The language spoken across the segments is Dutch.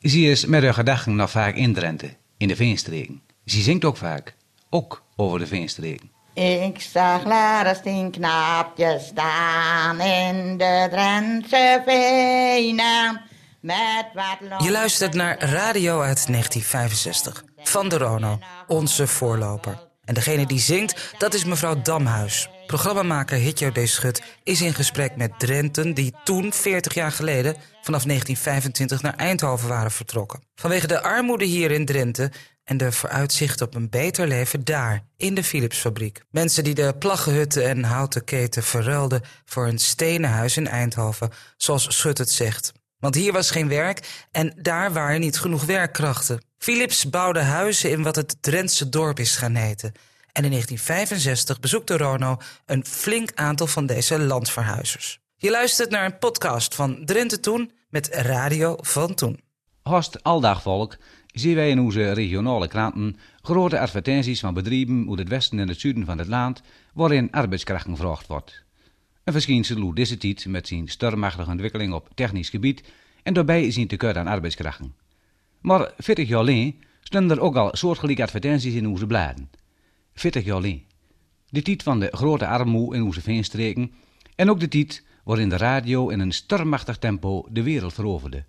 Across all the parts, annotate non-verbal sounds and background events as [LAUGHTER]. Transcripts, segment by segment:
Ze is met haar gedachten nog vaak in Drenthe, in de Veenstreken. Ze zingt ook vaak, ook over de Veenstreken. Ik zag Laris tien knaapjes staan in de Drentse venen. Met wat Je luistert naar radio uit 1965 van de Rono, onze voorloper. En degene die zingt, dat is mevrouw Damhuis. Programmamaker Hitjo D. Schut is in gesprek met Drenten... die toen, 40 jaar geleden, vanaf 1925 naar Eindhoven waren vertrokken. Vanwege de armoede hier in Drenthe en de vooruitzicht op een beter leven daar, in de Philipsfabriek. Mensen die de plaggenhutten en houten keten verruilden voor een stenen huis in Eindhoven, zoals Schut het zegt. Want hier was geen werk en daar waren niet genoeg werkkrachten. Philips bouwde huizen in wat het Drentse dorp is gaan heten. En in 1965 bezoekte Rono een flink aantal van deze landverhuizers. Je luistert naar een podcast van Drenthe Toen met Radio van Toen. Host Aldagvolk zien wij in onze regionale kranten grote advertenties van bedrijven uit het westen en het zuiden van het land waarin arbeidskrachten gevraagd wordt. Een verschijnsel hoe deze tijd met zijn stormachtige ontwikkeling op technisch gebied en daarbij zien tekort aan arbeidskrachten. Maar 40 jaar alleen stonden er ook al soortgelijke advertenties in onze bladen. 40 jaar alleen. De tijd van de grote armoe in onze veenstreken en ook de tijd waarin de radio in een stormachtig tempo de wereld veroverde.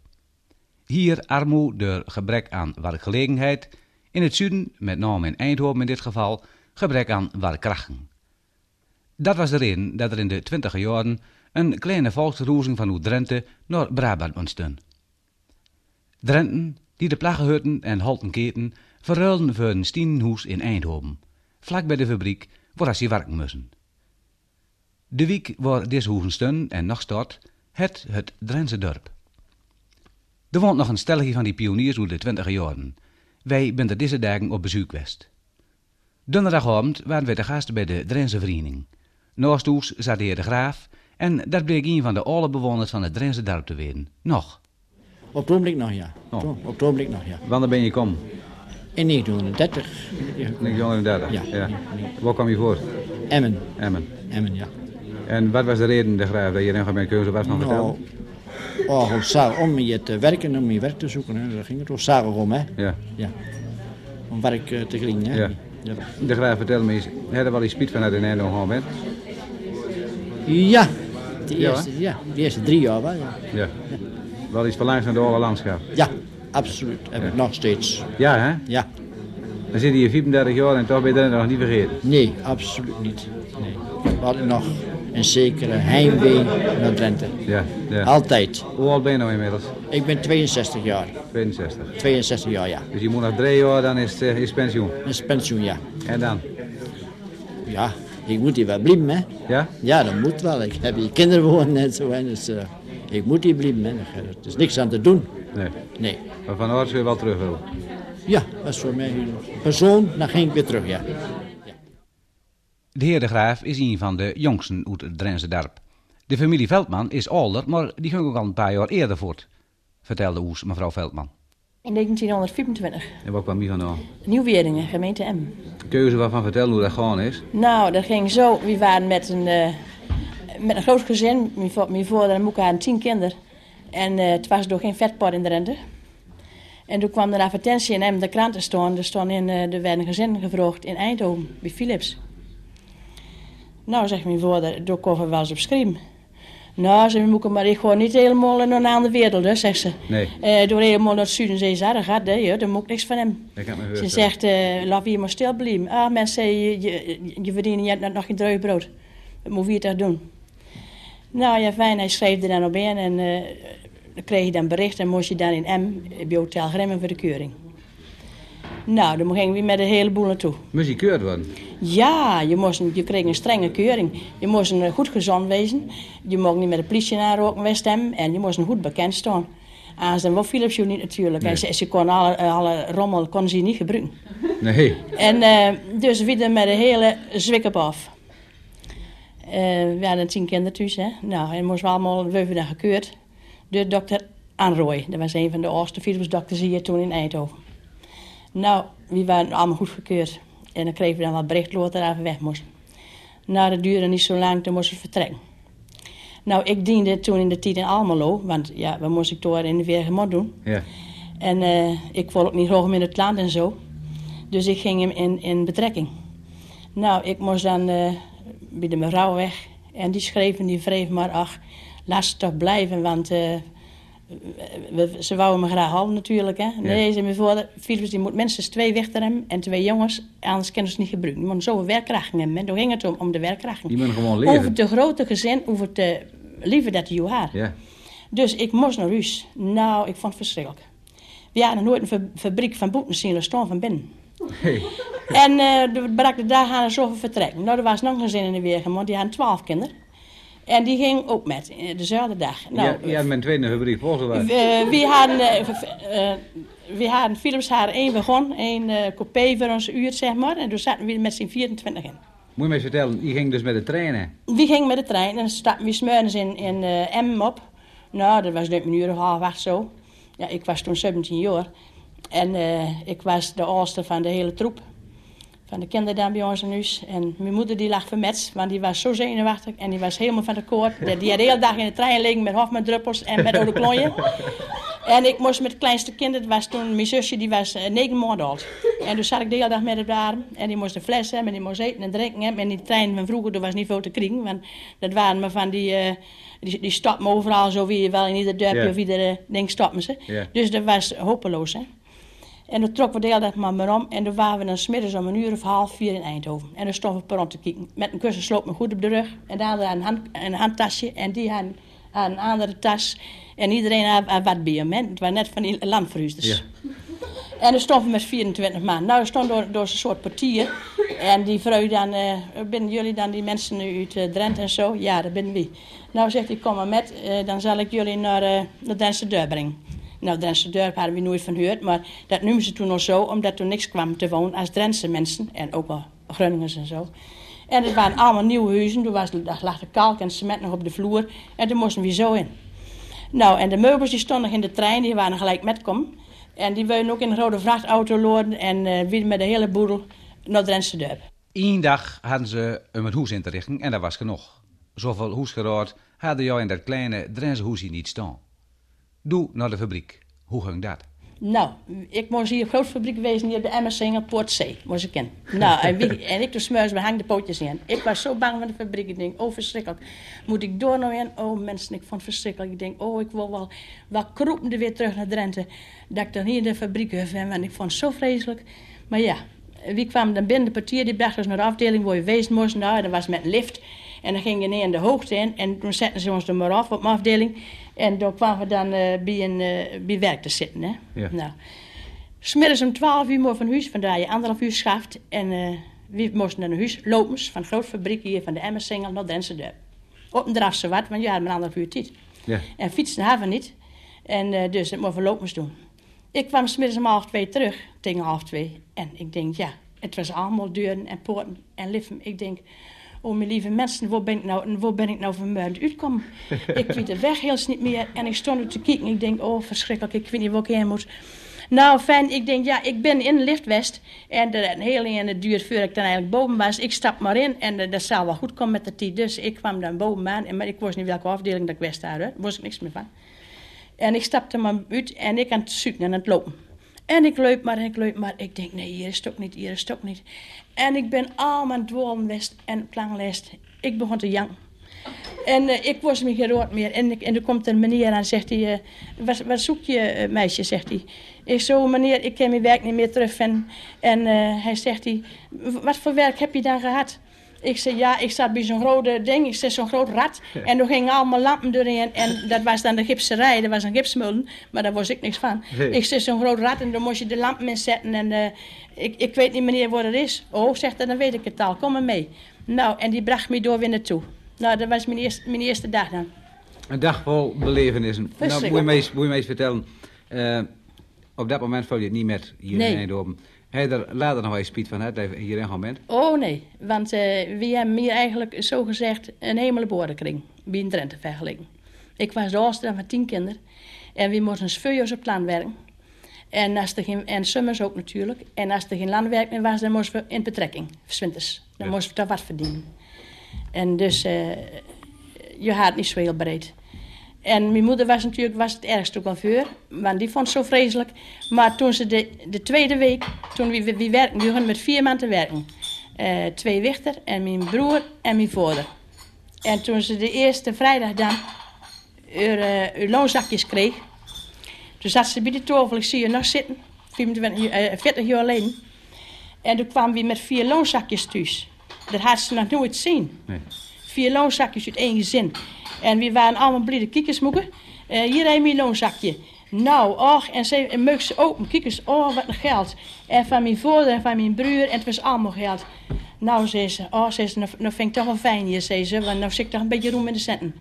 Hier armoe door gebrek aan werkgelegenheid, in het zuiden, met name in Eindhoven in dit geval, gebrek aan werkkrachten. Dat was de reden dat er in de twintiger jaren een kleine volksroezing van Oud-Drenthe naar Brabant ontstond. Drenten, die de plaggenhutten en holtenketen verruilden voor een stienhoes in Eindhoven, vlak bij de fabriek waar ze werken moesten. De wiek waar deze hoeven en nog staat, het het Drentse dorp. Er woont nog een stelletje van die pioniers uit de twintiger jaren. Wij zijn er deze dagen op bezoek geweest. Donderdagavond waren wij de gasten bij de Drentse Vereniging. Naast zat de heer De Graaf en dat bleek een van de alle bewoners van het Drentse dorp te weten. Nog. Op het ogenblik nog, ja. Oh. Op het ogenblik nog, ja. Wanneer ben je kom? In 1930. Ja. 1930? Ja. ja. Waar kwam je voor? Emmen. Emmen. Emmen, ja. En wat was de reden, De Graaf, dat je dan bij keuze was nog Nou, oh, het zagen om je te werken, om je werk te zoeken. Hè. Daar ging het ook zagen om, hè. Ja. Ja. Om werk eh, te krijgen, hè. Ja. Ja. De Graaf, vertel me eens, heb je wel eens spiet vanuit de Nederland bent? Ja. De Ja, eerste, ja, de eerste drie jaar wel, ja. Ja. Wel eens verlangs naar de oude landschap? Ja, absoluut. Heb ik nog steeds. Ja, hè? Ja. Dan zit je hier 34 jaar en toch ben je dat nog niet vergeten. Nee, absoluut niet. Nee. We hadden nog een zekere heimwee naar Drenthe. Ja, ja. Altijd. Hoe oud ben je nou inmiddels? Ik ben 62 jaar. 62. 62 jaar, ja. Dus je moet nog drie jaar, dan is het eh, is pensioen. Is pensioen, ja. En dan? Ja, ik moet hier wel blijven, hè. Ja? Ja, dat moet wel. Ik heb hier kinderen wonen en zo. En dus, eh, ik moet hier blijven, hè. Er is niks aan te doen. Nee. Nee. Maar van zul je wel terug willen. Ja, dat is voor mij persoon. Dan ging ik weer terug, ja. De heer De Graaf is een van de jongsten uit het Drentse dorp. De familie Veldman is ouder, maar die ging ook al een paar jaar eerder voort, vertelde oes mevrouw Veldman. In 1925. En wat kwam hier vandaan? Nieuwweringen, gemeente M. Keuze waarvan vertellen hoe dat gewoon is? Nou, dat ging zo. We waren met een, eh, met een groot gezin. Mijn vo- Mijn vader en moeder hadden tien kinderen. En eh, het was door geen vetpot in de rente. En toen kwam er een advertentie in M, de kranten staan. Er stond in, eh er werd een gezin gevraagd in Eindhoven, bij Philips. Nou, zegt mijn vader, daar komen we wel eens op schrijven. Nou, ze moeten maar ik gewoon niet helemaal naar een andere wereld, hè, zegt ze. Nee. Eh, door helemaal naar het zuiden zei ze, ah, dat gaat, hè, daar moet ik niks van hem. Dat kan me Ze zegt, eh laat hier maar stil blijven. Ah, mensen je, je, je verdient nog geen druig brood. Wat moet je toch doen? Nou ja, fijn, hij schreef er dan op in en eh, dan kreeg je dan bericht en moest je dan in M, bij Hotel Grimmen voor de keuring. Nou, dan gingen we met een heleboel naartoe. Moest je keurd worden? Ja, je, moest, je kreeg een strenge keuring. Je moest een goed gezond wezen. Je mocht niet met de politie aanroken bij stem. En je moest een goed bekend staan. En dan wel Philips je niet natuurlijk. En ze, ze kon alle, alle rommel kon ze niet gebruiken. Nee. En eh, dus we met een hele zwik op af. Eh, we hadden tien kinderen thuis, hè. Nou, en moesten we allemaal, we hebben gekeurd. Door dokter Anrooy. Dat was een van de oudste Philips-dokters hier toen in Eindhoven. Nou, we waren allemaal goed gekeurd. En dan kregen we dan wat bericht later dat we weg moesten. Nou, dat duurde niet zo lang, toen moesten we vertrekken. Nou, ik diende toen in de tijd in Almelo, want ja, we moesten ik door in de Weergemot doen. Ja. En eh, ik wil ook niet hoog in het land en zo. Dus ik ging hem in, in betrekking. Nou, ik moest dan uh, bij de mevrouw weg. En die schreef en die wreef maar, ach, laat ze toch blijven, want... Uh, we, ze wouden me graag halen natuurlijk. Hè. Nee, ze me voor, Philips die moet minstens twee wegterem en twee jongens, anders kunnen ze niet gebruiken. Die moeten zoveel werkkrachten hebben. En daar ging het om, om de werkkrachten. Die moeten gewoon leren. Over de grote gezin, over te liever dat je haar. Ja. Dus ik moest naar huis. Nou, ik vond het verschrikkelijk. We hadden nooit een fabriek van boeten zien staan van binnen. Hey. En uh, de brak de dag aan zoveel vertrekken. Nou, er was nog een gezin in de weer, want die hadden twaalf kinderen. En die ging ook met, eh, dezelfde dag. Nou, ja, ja mijn tweede fabriek volgens we, we hadden, uh, we hadden Philips haar één wagon, één uh, coupé voor ons uur, zeg maar. En toen zaten we met z'n 24 in. Moet je me eens vertellen, die ging dus met de treinen? Die ging met de trein en dan stapten we smurens in, in uh, Emmen op. Nou, dat was net een uur of half acht zo. Ja, ik was toen 17 jaar. En uh, ik was de oudste van de hele troep. Van de kinderen bij ons in huis. En mijn moeder die lag vermets, want die was zo zenuwachtig. En die was helemaal van de koord. Die had de hele dag in de trein liggen met hofmandruppels en met oude klonjen. [LAUGHS] En ik moest met het kleinste kind, dat was toen mijn zusje, die was uh, negen maanden oud. En toen zat ik de hele dag met het arm. En die moest de fles hebben, en die moest eten en drinken hebben. En die trein van vroeger, er was niet veel te krijgen. Want dat waren maar van die... Uh, die, die stoppen overal zo wie wel in ieder dorpje yeah. of ieder ding stoppen ze. Yeah. Dus dat was hopeloos. Hè? En toen trokken we de hele dag maar, maar om. En toen waren we dan smiddags om een uur of half vier in Eindhoven. En dan stonden we per te kijken. Met een kussensloop me goed op de rug. En daar hadden we een, hand, een handtasje. En die had een andere tas. En iedereen had, wat bij hem. Het was net van die landverhuurders. Ja. [LAUGHS] En dan stonden we met 24 man. Nou, er stond door, door een soort portier. En die vrouw dan, uh, binnen jullie dan die mensen uit uh, Drenthe en zo? Ja, dat binnen wie. Nou zegt hij, kom maar met, uh, dan zal ik jullie naar, naar Drentse Deur brengen. Nou, Drentse Dorp hadden we nooit van gehoord, maar dat noemen ze toen nog zo, omdat er niks kwam te wonen als Drentse mensen. En ook wel Groningers en zo. En het waren allemaal nieuwe huizen, toen was, lag de kalk en cement nog op de vloer. En toen moesten we zo in. Nou, en de meubels die stonden in de trein, die waren gelijk metkom. En die wilden ook in een rode vrachtauto loren en uh, weer met de hele boedel naar Drentse Dorp. Eén dag hadden ze om het huis in te richten en dat was genoeg. Zoveel hoesgeraad hadden jou in dat kleine Drentse huisje niet staan. Doe naar de fabriek. Hoe ging dat? Nou, ik moest hier op grote fabriek wezen hier op de Emmersingel Poort C, moest ik in. Nou, en, wie, [LAUGHS] en ik toen smuis, we hangen de pootjes in. Ik was zo bang van de fabriek. Ik denk, oh verschrikkelijk. Moet ik door nou in? Oh mensen, ik vond het verschrikkelijk. Ik denk, oh ik wil wel, wel kroepende weer terug naar Drenthe. Dat ik dan hier in de fabriek ben, want ik vond het zo vreselijk. Maar ja, wie kwam dan binnen? De portier die bracht ons naar de afdeling waar je wezen moest. Nou, dat was met lift. En dan ging je neer in de hoogte in. En toen zetten ze ons er maar af op mijn afdeling. En dan kwamen we dan uh, bij, een, uh, bij werk te zitten. Hè? Ja. Nou, smiddags om 12 uur van huis, vandaar je anderhalf uur schaft. En uh, we moesten naar huis lopen van de grote fabriek hier van de Emmersingel naar Drentse Dorp. Op een draf wat, want je had maar anderhalf uur tijd. Ja. En fietsen hadden we niet. En dus dat moesten we lopen doen. Ik kwam smiddags om half twee terug, tegen half twee. En ik denk, ja, het was allemaal deuren en poorten en liffen. Ik denk, oh mijn lieve mensen, waar ben ik nou, waar ben ik nou vanmorgen uitgekomen? ik [LAUGHS] weet de weg heel niet meer en ik stond er te kijken. Ik denk, oh verschrikkelijk, ik weet niet waar ik heen moet. Nou, fijn, ik denk, ja, ik ben in de lift West. En een hele en het duurt voordat ik dan eigenlijk boven was. Ik stap maar in en uh, dat zal wel goed komen met de tijd. Dus ik kwam dan bovenaan. En, maar ik wist niet welke afdeling dat ik West had. Daar wist ik niks meer van. En ik stapte maar uit en ik aan het zoeken en aan het lopen. En ik loop maar en ik loop maar. Ik denk, nee, hier is het ook niet, hier is het ook niet. En ik ben allemaal dwalen west en planglest. Ik begon te janken. En uh, ik was me geen meer. En, en er komt een meneer aan zegt hij, uh, wat, wat zoek je uh, meisje, zegt hij. Ik zo, meneer, ik ken mijn werk niet meer terug. En, en hij zegt hij, wat voor werk heb je dan gehad? Ik zei, ja, ik zat bij zo'n grote ding, ik zei zo'n groot rad. En er gingen allemaal lampen doorheen. En dat was dan de gipserij, dat was een gipsmullen. Maar daar was ik niks van. Nee. Ik zei, zo'n groot rad en dan moest je de lampen in zetten. En uh, ik, ik weet niet meneer wat het is. Oh, zegt hij, dan weet ik het al, kom maar mee. Nou, en die bracht me door weer naartoe. Nou, dat was mijn eerste, mijn eerste dag dan. Een dag vol belevenissen. Nou, moet je mij eens, moet je mij eens vertellen. Uh, op dat moment val je het niet met hier Nee. in Eindhoven. Je er later nog wel eens spiet van dat je hierin gaan bent? Oh nee, want uh, we hebben hier eigenlijk zo gezegd een hemelborenkring. Bij een Drenthe vergeleken. Ik was de oudste van tien kinderen. En we moesten sveujers op plan werken. En, als er geen, en summers ook natuurlijk. En als er geen landwerk meer was, dan moesten we in betrekking. Zwinters. Dan Ja. moesten we toch wat verdienen. En dus, uh, je had niet zo heel breed. En mijn moeder was natuurlijk was het ergste coiffeur, want die vond het zo vreselijk. Maar toen ze de, de tweede week, toen we, we, we werken, we begonnen met vier man te werken. Eh, twee wichter en mijn broer en mijn vader. En toen ze de eerste vrijdag dan uw, uh, loonzakjes kreeg, toen zat ze bij de tafel, ik zie je nog zitten, 25, eh, 40 jaar alleen. En toen kwamen we met vier loonzakjes thuis. Dat had ze nog nooit zien. Nee. Vier loonzakjes uit één gezin. En we waren allemaal blije kiekersmoeken. Uh, hier heb je mijn loonzakje. Nou, och, en ze meuk ze open. Kijk eens, oh, wat een geld. En van mijn vader en van mijn broer, en het was allemaal geld. Nou, zei ze, oh, zei ze, nou, nou vind ik toch wel fijn hier, zei ze, want nou zit ik toch een beetje roem in de centen.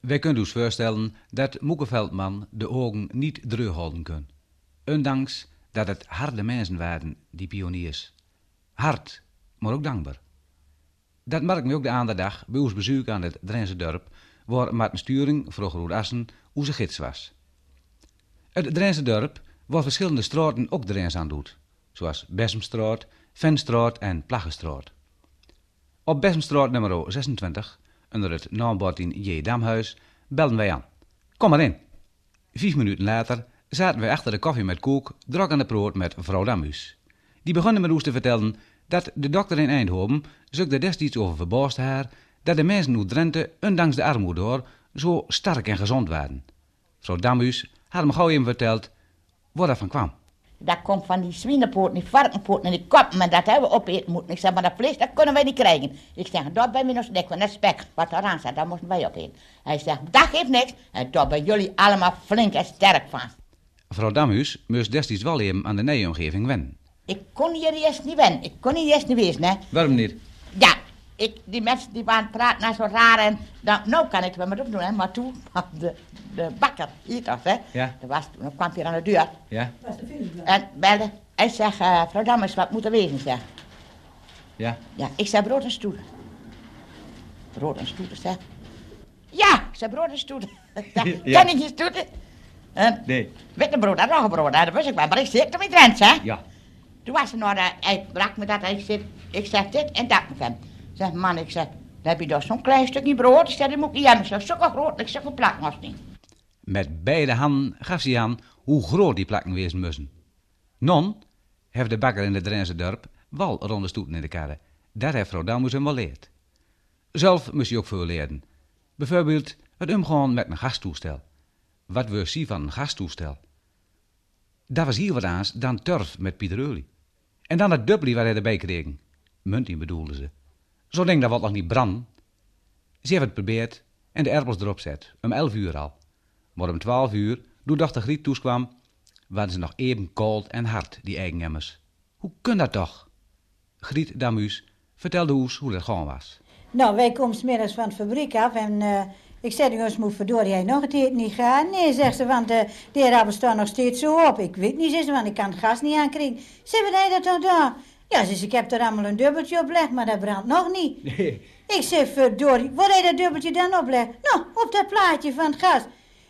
Wij kunnen ons voorstellen dat Moekeveldman de ogen niet droog houden kan. Ondanks dat het harde mensen waren, die pioniers. Hard, maar ook dankbaar. Dat merken we ook de andere dag bij ons bezoek aan het Drentse dorp, waar Martin Sturing, vroeger Roedassen, onze gids was. Het Drentse dorp, waar verschillende straten ook Drents aan doet, zoals Bessemstraat, Venstraat en Plaggenstraat. Op Bessemstraat nummer 26, onder het naambord in J. Damhuis, belden wij aan. Kom maar in. Vijf minuten later zaten we achter de koffie met koek, druk aan de brood met vrouw Damhuis. Die begon met ons te vertellen dat de dokter in Eindhoven zocht er destijds over verbaasd haar dat de mensen uit Drenthe, ondanks de armoede door, zo sterk en gezond waren. Vrouw Damhuis had hem gauw even verteld waar dat van kwam. Dat komt van die zwinepoot, die varkenpoot en die kop, maar dat hebben we opeten moeten. Ik zeg, maar dat vlees, dat kunnen wij niet krijgen. Ik zeg, dat bij mij nog dik van dat spek, wat eraan staat, dat moesten wij opeten. Hij zegt, dat geeft niks, en daar ben jullie allemaal flink en sterk van. Vrouw Damhuis moest destijds wel even aan de nieuwe wennen. Ik kon hier eerst niet wennen, ik kon hier eerst niet wezen, hè. Waarom niet? Ja, ik, die mensen die waren praten naar zo raar en dan, nou kan ik het wel met opdoen, hè. Maar toen kwam de, de bakker hier toch, hè. Ja. Dat was, toen kwam hij aan de deur Ja, en belde. Hij zegt, eh mevrouw Dammers, wat moet er wezen, zeg. ja. Ja, ik zei brood en stoelen. Brood en stoelen, zeg. Ja, ik zei brood en stoelen. [LAUGHS] Ja. Ken ik je stoelen? En Nee. witte brood en roggebrood, dat wist ik wel. Maar ik zeg toch niet Drents, hè? Ja. Toen was er nog, eh, hij brak me dat, hij zegt, ik zeg dit en dat met hem. Zeg, man, ik zeg, heb je toch zo'n klein stukje brood? Ik zeg, dat moet ik niet hebben. Ik plak was niet. Met beide handen gaf ze aan hoe groot die plakken wezen moesten. Non heeft de bakker in het Drentse dorp wel ronde stoeten in de karre. Dat heeft vrouw Damhuis hem wel leerd. Zelf moest hij ook veel leren. Bijvoorbeeld het omgaan met een gastoestel. Wat we zien van een gastoestel? Dat was hier wat aans dan turf met Pieter. En dan het dubbele wat hij erbij kreeg. Muntie bedoelden ze. Zo denk dat wat nog niet brand. Ze heeft het geprobeerd en de erpels erop zet, om 11 uur al. Maar om 12 uur, toen dochter Griet toeskwam, waren ze nog even koud en hard, die eigenemmers. Hoe kan dat toch? Griet Damuus vertelde ons hoe dat gewoon was. Nou, wij komen 's middags van de fabriek af en eh, ik zei jongens, moet verdorie, jij nog het niet gaan? Nee, zegt ze, want eh, de heer staan nog steeds zo op. Ik weet niet, zegt ze, want ik kan het gas niet aankrijgen. Ze hij dat toch daar? Ja, ze ik heb er allemaal een dubbeltje op gelegd, maar dat brandt nog niet. Ik zeg, verdorie, waar heb je dat dubbeltje dan opleggen? Nou, op dat plaatje van het gas.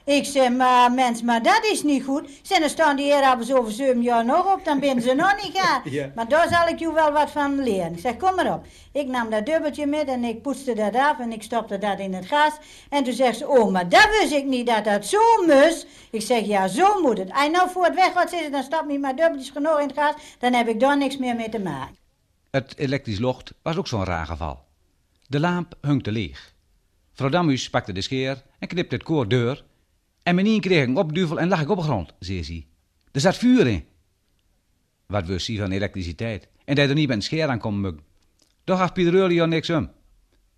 Ik zeg, maar mens, maar dat is niet goed. Zeg, dan staan die eerappels over zeven jaar nog op, dan ben ze nog niet gaan. [LAUGHS] Ja. Maar daar zal ik je wel wat van leren. Ik zeg, kom maar op. Ik nam dat dubbeltje met en ik poetste dat af en ik stopte dat in het gas. En toen zegt ze, oh, maar dat wist ik niet dat dat zo moest. Ik zeg, ja, zo moet het. Als je nou voor het weg gaat zitten, dan stop je maar dubbeltjes genoeg in het gas. Dan heb ik daar niks meer mee te maken. Het elektrisch locht was ook zo'n raar geval. De lamp hing te leeg. Vrouw Damuus pakte de scheer en knipte het koor deur. En meneer kreeg een opduvel en lag ik op de grond, zei ze. Er zat vuur in. Wat wist ze van elektriciteit? En dat er niet met een scheer aan kon mukken. Doch gaf Pieter niks om.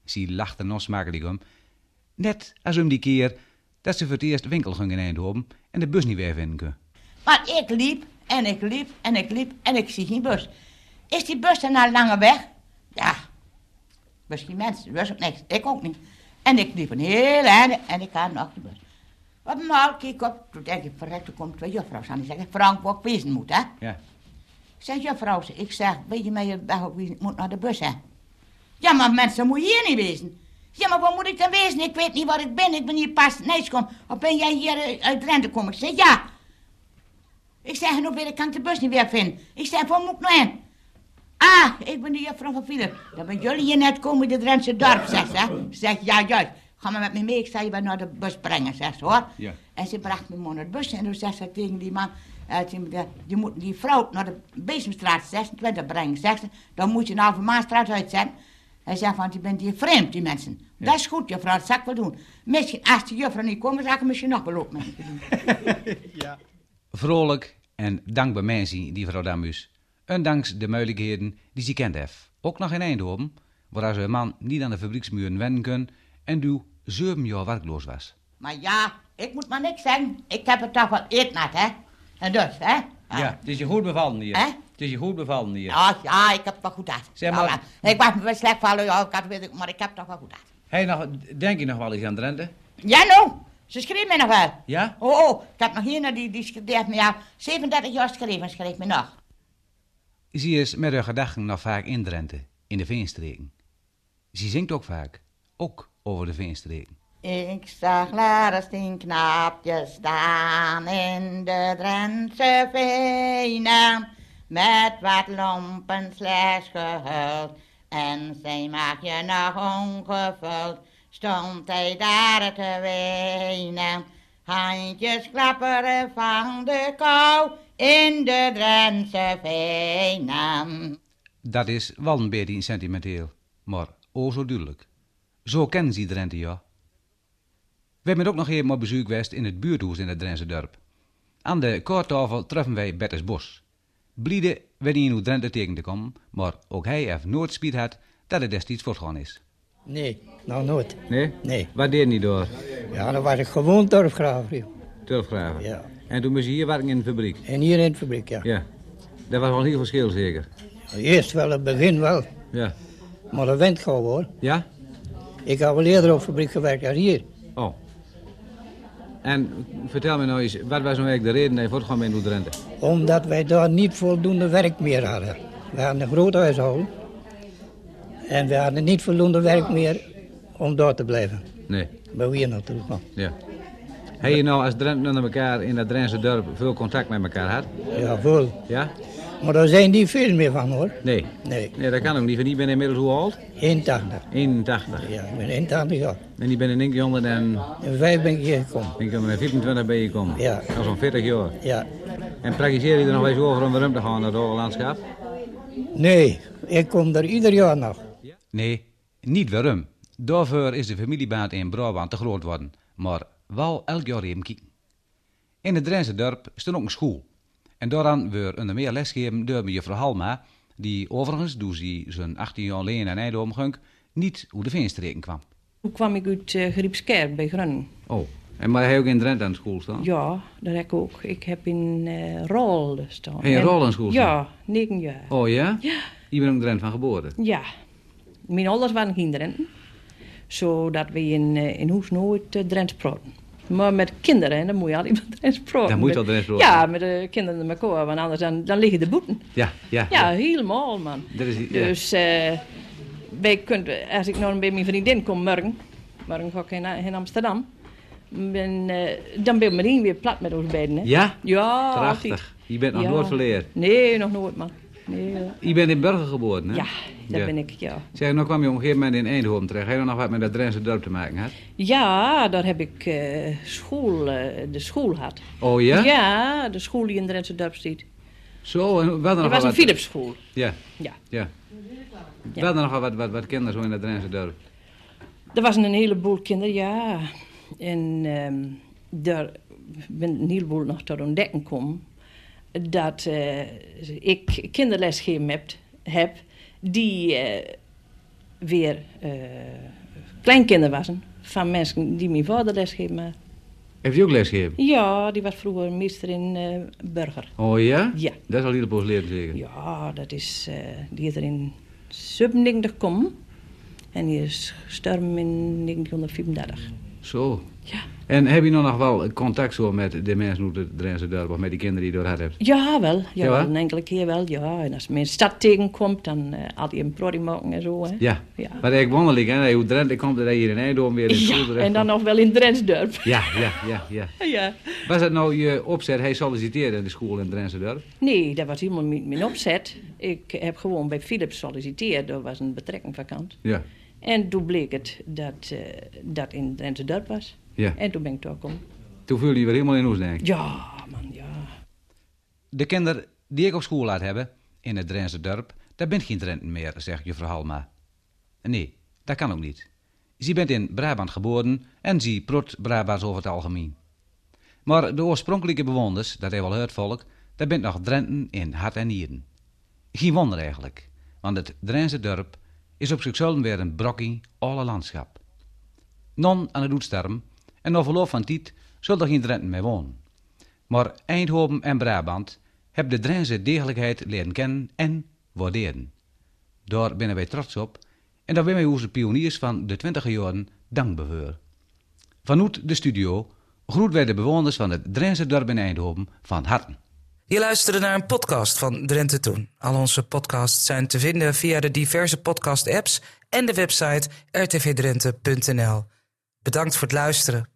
Ze lachte nog smakelijk om. Net als om die keer dat ze voor het eerst winkel ging in Eindhoven en de bus niet weer vinden kon. Maar ik liep en ik liep en ik liep en ik zie geen bus. Is die bus dan nou lange weg? Ja. Misschien mensen, wist ook niks. Ik ook niet. En ik liep een hele einde en ik had nog die bus. Op eenmaal keek op, toen denk ik, verrek, er komen twee juffrouws aan. Die zeggen, Frank, ik wezen moet, hè? Ja. Ik zeg, juffrouw, ik zeg, weet je mij je weg wezen, moet naar de bus, hè? Ja, maar mensen, moet hier niet wezen. Ja, maar waar moet ik dan wezen? Ik weet niet waar ik ben. Ik ben hier pas kom. Of ben jij hier eh, uit Drenthe komen? Ik zeg, ja. Ik zeg, nou weet ik, kan de bus niet weer vinden. Ik zeg, waar moet ik nou heen? Ah, ik ben de juffrouw van Philip. Dan ben jullie hier net komen in het Drentse dorp, zegt ze. hè. Zeg, ja, juist. Ga maar met me mee, ik zal je wel naar de bus brengen, zegt ze hoor. Ja. En ze bracht me naar de bus en toen zegt ze tegen die man, eh, je moet die vrouw naar de Bezemstraat 26 brengen, zegt ze. Dan moet je een halve maanstraat uitzetten. Hij zegt van, die bent hier vreemd, die mensen. Dat is goed, juffrouw, dat zal ik wel doen. Misschien, als die juffrouw niet komt, zal ik misschien nog met je doen. [LAUGHS] Vrolijk en dankbaar mensen, die vrouw Damus. Ondanks de mogelijkheden die ze kent heeft. Ook nog in Eindhoven, waar ze een man niet aan de fabrieksmuren wennen kon en du zeven jaar werkloos was. Maar ja, ik moet maar niks zeggen. Ik heb het toch wel eetnat, hè. En dus, hè. het is je goed bevallen hier. Hè? Het is je goed bevallen hier. Ja, ja, ik heb het wel goed uit. Zeg maar- Ja, maar ik was me wel slecht vallen, ja, ik had, weet ik, maar ik heb het toch wel goed uit. Hey, nog, denk je nog wel eens aan Drenthe? Ja, nou, ze schreef me nog wel. Ja? Oh, oh, ik heb nog hier, naar die, die heeft me ja 37 jaar geschreven, schreef me nog. Ze is met haar gedachten nog vaak in Drenthe, in de Veenstreken. Ze zingt ook vaak, ook over de Veenstreken. Ik zag Laris tien knaapjes staan in de Drentse venen, met wat lompen slechts gehuld. En zijn maagje nog ongevuld, stond hij daar te wenen. Handjes klapperen van de kou in de Drentse venen. Dat is wel een beetje sentimenteel, maar o zo duidelijk. Zo kennen ze Drenthe, ja. We hebben ook nog even op bezoek geweest in het buurthuis in het Drentse dorp. Aan de koortafel treffen wij Bertus Bos. Bliede werd in hoe Drenthe tegen te komen, maar ook hij heeft nooit spiet had dat het destijds voortgaan is. Nee, nou nooit. Nee? Nee. Wat deed niet door? Ja, dan was ik gewoon dorpgraver. joh. Turfgraven. Ja. En toen moest je hier werken in de fabriek. En hier in de fabriek, ja. Ja. Dat was wel heel verschil zeker. Eerst wel, het begin wel. Ja. Maar dat went gewoon hoor. Ja? Ik heb wel eerder op fabriek gewerkt dan hier. Oh. En vertel me nou eens, wat was nou eigenlijk de reden dat je voortgaan bent in Drenthe? Omdat wij daar niet voldoende werk meer hadden. We hadden een groot huishouden. En we hadden niet voldoende werk meer om door te blijven. Nee. Bij wie natuurlijk nog. Ja. Heb je nou als Drenthe naar elkaar in dat Drentse dorp veel contact met elkaar had? Ja, veel. Ja? Maar daar zijn niet veel meer van hoor. Nee. Nee, Nee, dat kan ook niet, want die ben inmiddels hoe oud? 81. 81. Ja, ik ben 81 jaar. En die ben in 1900 en En vijf ben ik hier gekomen. ik ben met 24 ben je gekomen. Ja. Dat is zo'n 40 jaar. Ja. En praktiseer je er nog wel eens over om weer om te gaan naar het? Nee, ik kom er ieder jaar nog. Nee, niet waarom. Daarvoor is de familiebaat in Brabant te groot worden. Maar wel elk jaar even kijken. In het Drentse dorp stond ook een school. En daaraan weer onder meer lesgeven door juffrouw Halma, die overigens, toen ze zijn 18 jaar alleen in Eindhoven ging, niet hoe de veenstreken kwam. Toen kwam ik uit uh, Griepskerk bij Groningen. Oh. En maar hij ook in Drenthe aan de school staan? Ja, dat heb ik ook. Ik heb in uh, Rol staan. Heb je in En- Rol aan school staan? Ja, negen jaar. Oh ja? Ja. Je bent ook Drenthe van geboorte? Ja. Mijn ouders waren kinderen. Zodat we in, uh, in huis nooit uh, Drents praten. Maar met kinderen, dan moet je altijd met Drents [LAUGHS] praten. Dan moet je Drents praten. Ja, met de kinderen met elkaar, want anders dan, dan liggen de boeten. Ja, ja. Ja, helemaal, man. Dat is, ja. Dus eh wij kunt, als ik nou bij mijn vriendin kom morgen, morgen ga ik in, in Amsterdam, ben, eh, dan ben ik meteen weer plat met ons beiden. Hè? Ja? Ja, Prachtig. altijd. Je bent nog Ja. nooit verleerd. Nee, nog nooit, man. Je bent in Burger geboren, hè? Ja, daar Ja. ben ik, ja. Zeg, nou kwam je op een gegeven moment in Eindhoven terecht. Heb je nog wat met dat Drentse dorp te maken gehad? Ja, daar heb ik eh, school, eh, de school gehad. Oh ja? Ja, de school die in Drentse dorp zit. Zo, en wat Dat nog was wat... een Philipsschool. Ja, Ja. ja. Ja. Wat nog wat, wat, wat kinderen zo in dat Drentse dorp? Er was een heleboel kinderen, ja. En ehm daar ben een heleboel nog tot ontdekken komen. Dat eh, ik kinderles gegeven heb, heb die eh, weer eh, kleinkinderen waren. Van mensen die mijn vader lesgegeven had. Heeft je ook lesgegeven? Ja, die was vroeger meester in Burger. Oh ja? Ja. Dat is al heel poos leren zeker? Ja, dat is, die is er in 97 gekomen. En die is gestorven in 1934. Zo. Ja. En heb je nou nog wel contact zo met de mensen uit het Drentse dorp of met die kinderen die je door had hebt? Ja, wel. Ja, een enkele keer wel, ja. En als men in stad tegenkomt, dan eh had hij een prodi maken en zo, hè. Ja. Ja. Maar eigenlijk wonderlijk, hè? je Uit Drenthe komt dat je hier in Eindhoven weer in school Ja, en dan nog wel in Drensdorp. Ja, ja, ja, ja. [LAUGHS] Ja. Was dat nou je opzet? Hij solliciteerde in de school in het Drentse dorp? Nee, dat was helemaal mijn, mijn opzet. Ik heb gewoon bij Philips solliciteerd. Dat was een betrekking vakant. Ja. En toen bleek het dat eh, dat in Drenthe dorp was. Ja. En toen ben ik doorgekomen. Toen voelde je weer helemaal in Oesdijk. Ja, man, ja. De kinderen die ik op school laat hebben, in het Drentse dorp, daar bent geen Drenten meer, zegt juffrouw Halma. Nee, dat kan ook niet. Ze bent in Brabant geboren en ze prot Brabants over het algemeen. Maar de oorspronkelijke bewoners, dat heeft wel het volk, daar bent nog Drenten in hart en nieren. Geen wonder eigenlijk, want het Drentse dorp is op zichzelf weer een brokkie alle landschap. Non aan het doetsterm en na van tijd zult er geen Drenten meer wonen. Maar Eindhoven en Brabant hebben de Drentse degelijkheid leren kennen en waarderen. Daar zijn wij trots op en daar zijn wij onze pioniers van de twintige jaren dankbaar. Vanuit de studio groet wij de bewoners van het Drentse dorp in Eindhoven van harte. Je luisterde naar een podcast van Drenthe Toen. Al onze podcasts zijn te vinden via de diverse podcast-apps en de website rtvdrenthe.nl. Bedankt voor het luisteren.